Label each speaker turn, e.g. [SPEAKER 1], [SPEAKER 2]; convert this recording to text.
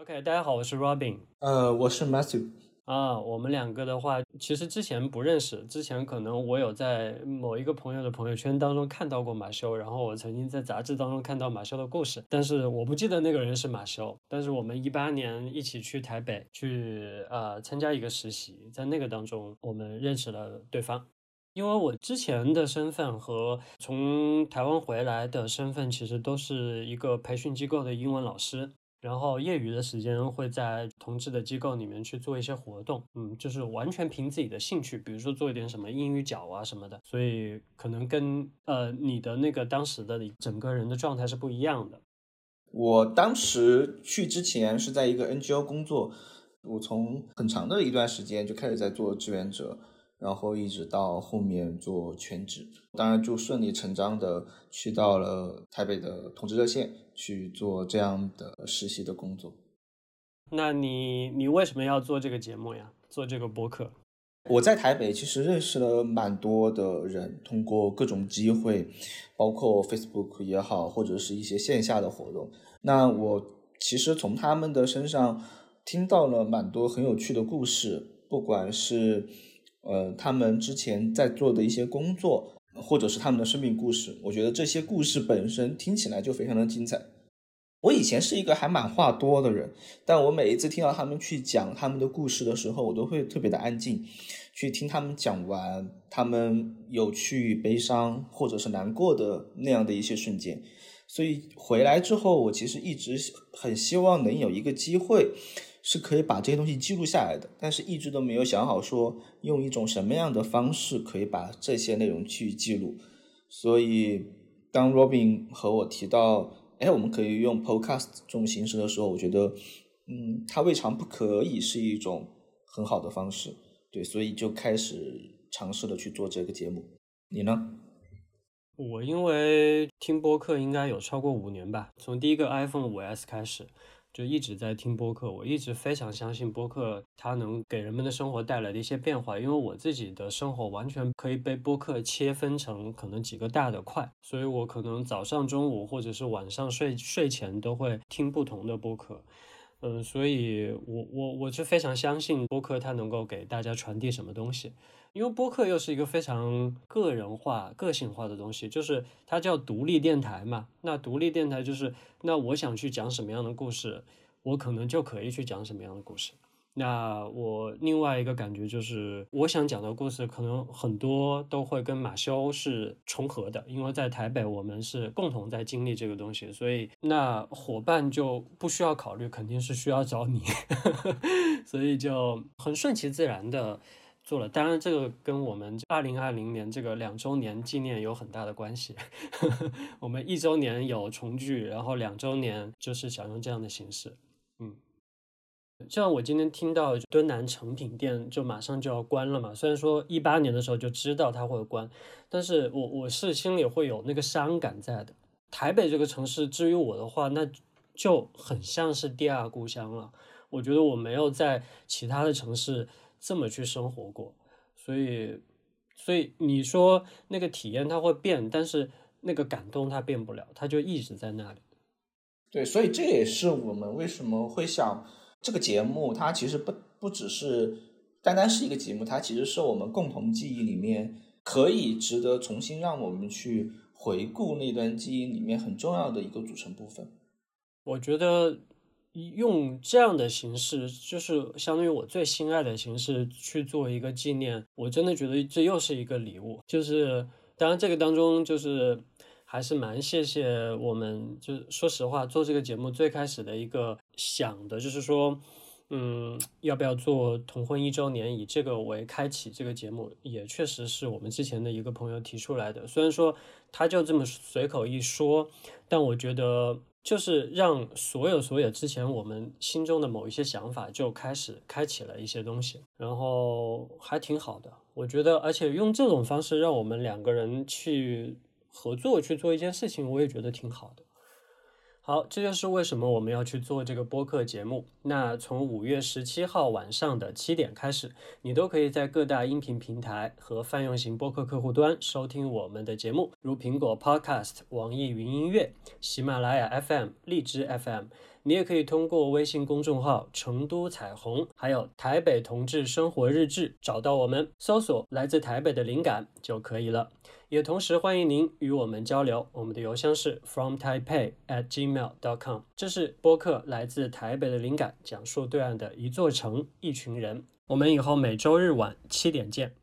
[SPEAKER 1] OK，大家好，我是 Robin。
[SPEAKER 2] 呃，我是 Matthew。
[SPEAKER 1] 啊，我们两个的话，其实之前不认识，之前可能我有在某一个朋友的朋友圈当中看到过马修，然后我曾经在杂志当中看到马修的故事，但是我不记得那个人是马修。但是我们一八年一起去台北去呃参加一个实习，在那个当中我们认识了对方。因为我之前的身份和从台湾回来的身份，其实都是一个培训机构的英文老师。然后业余的时间会在同志的机构里面去做一些活动，嗯，就是完全凭自己的兴趣，比如说做一点什么英语角啊什么的，所以可能跟呃你的那个当时的整个人的状态是不一样的。
[SPEAKER 2] 我当时去之前是在一个 NGO 工作，我从很长的一段时间就开始在做志愿者。然后一直到后面做全职，当然就顺理成章的去到了台北的同志热线去做这样的实习的工作。
[SPEAKER 1] 那你你为什么要做这个节目呀？做这个播客？
[SPEAKER 2] 我在台北其实认识了蛮多的人，通过各种机会，包括 Facebook 也好，或者是一些线下的活动。那我其实从他们的身上听到了蛮多很有趣的故事，不管是。呃，他们之前在做的一些工作，或者是他们的生命故事，我觉得这些故事本身听起来就非常的精彩。我以前是一个还蛮话多的人，但我每一次听到他们去讲他们的故事的时候，我都会特别的安静，去听他们讲完他们有趣、悲伤或者是难过的那样的一些瞬间。所以回来之后，我其实一直很希望能有一个机会。是可以把这些东西记录下来的，但是一直都没有想好说用一种什么样的方式可以把这些内容去记录。所以当 Robin 和我提到，哎，我们可以用 Podcast 这种形式的时候，我觉得，嗯，它未尝不可以是一种很好的方式。对，所以就开始尝试的去做这个节目。你呢？
[SPEAKER 1] 我因为听播客应该有超过五年吧，从第一个 iPhone 五 S 开始。就一直在听播客，我一直非常相信播客它能给人们的生活带来的一些变化，因为我自己的生活完全可以被播客切分成可能几个大的块，所以我可能早上、中午或者是晚上睡睡前都会听不同的播客。嗯，所以我我我是非常相信播客它能够给大家传递什么东西。因为播客又是一个非常个人化、个性化的东西，就是它叫独立电台嘛。那独立电台就是，那我想去讲什么样的故事，我可能就可以去讲什么样的故事。那我另外一个感觉就是，我想讲的故事可能很多都会跟马修是重合的，因为在台北我们是共同在经历这个东西，所以那伙伴就不需要考虑，肯定是需要找你，所以就很顺其自然的。做了，当然这个跟我们二零二零年这个两周年纪念有很大的关系。我们一周年有重聚，然后两周年就是想用这样的形式。嗯，像我今天听到敦南成品店就马上就要关了嘛，虽然说一八年的时候就知道它会关，但是我我是心里会有那个伤感在的。台北这个城市，至于我的话，那就很像是第二故乡了。我觉得我没有在其他的城市。这么去生活过，所以，所以你说那个体验它会变，但是那个感动它变不了，它就一直在那里。
[SPEAKER 2] 对，所以这也是我们为什么会想这个节目，它其实不不只是单单是一个节目，它其实是我们共同记忆里面可以值得重新让我们去回顾那段记忆里面很重要的一个组成部分。
[SPEAKER 1] 我觉得。用这样的形式，就是相当于我最心爱的形式去做一个纪念，我真的觉得这又是一个礼物。就是当然这个当中，就是还是蛮谢谢我们，就是说实话，做这个节目最开始的一个想的就是说，嗯，要不要做同婚一周年，以这个为开启这个节目，也确实是我们之前的一个朋友提出来的。虽然说他就这么随口一说，但我觉得。就是让所有所有之前我们心中的某一些想法就开始开启了一些东西，然后还挺好的，我觉得，而且用这种方式让我们两个人去合作去做一件事情，我也觉得挺好的。好，这就是为什么我们要去做这个播客节目。那从五月十七号晚上的七点开始，你都可以在各大音频平台和泛用型播客客户端收听我们的节目，如苹果 Podcast、网易云音乐、喜马拉雅 FM、荔枝 FM、你也可以通过微信公众号“成都彩虹”还有“台北同志生活日志”找到我们，搜索“来自台北的灵感”就可以了。也同时欢迎您与我们交流，我们的邮箱是 from taipei at gmail dot com。这是播客来自台北的灵感，讲述对岸的一座城、一群人。我们以后每周日晚七点见。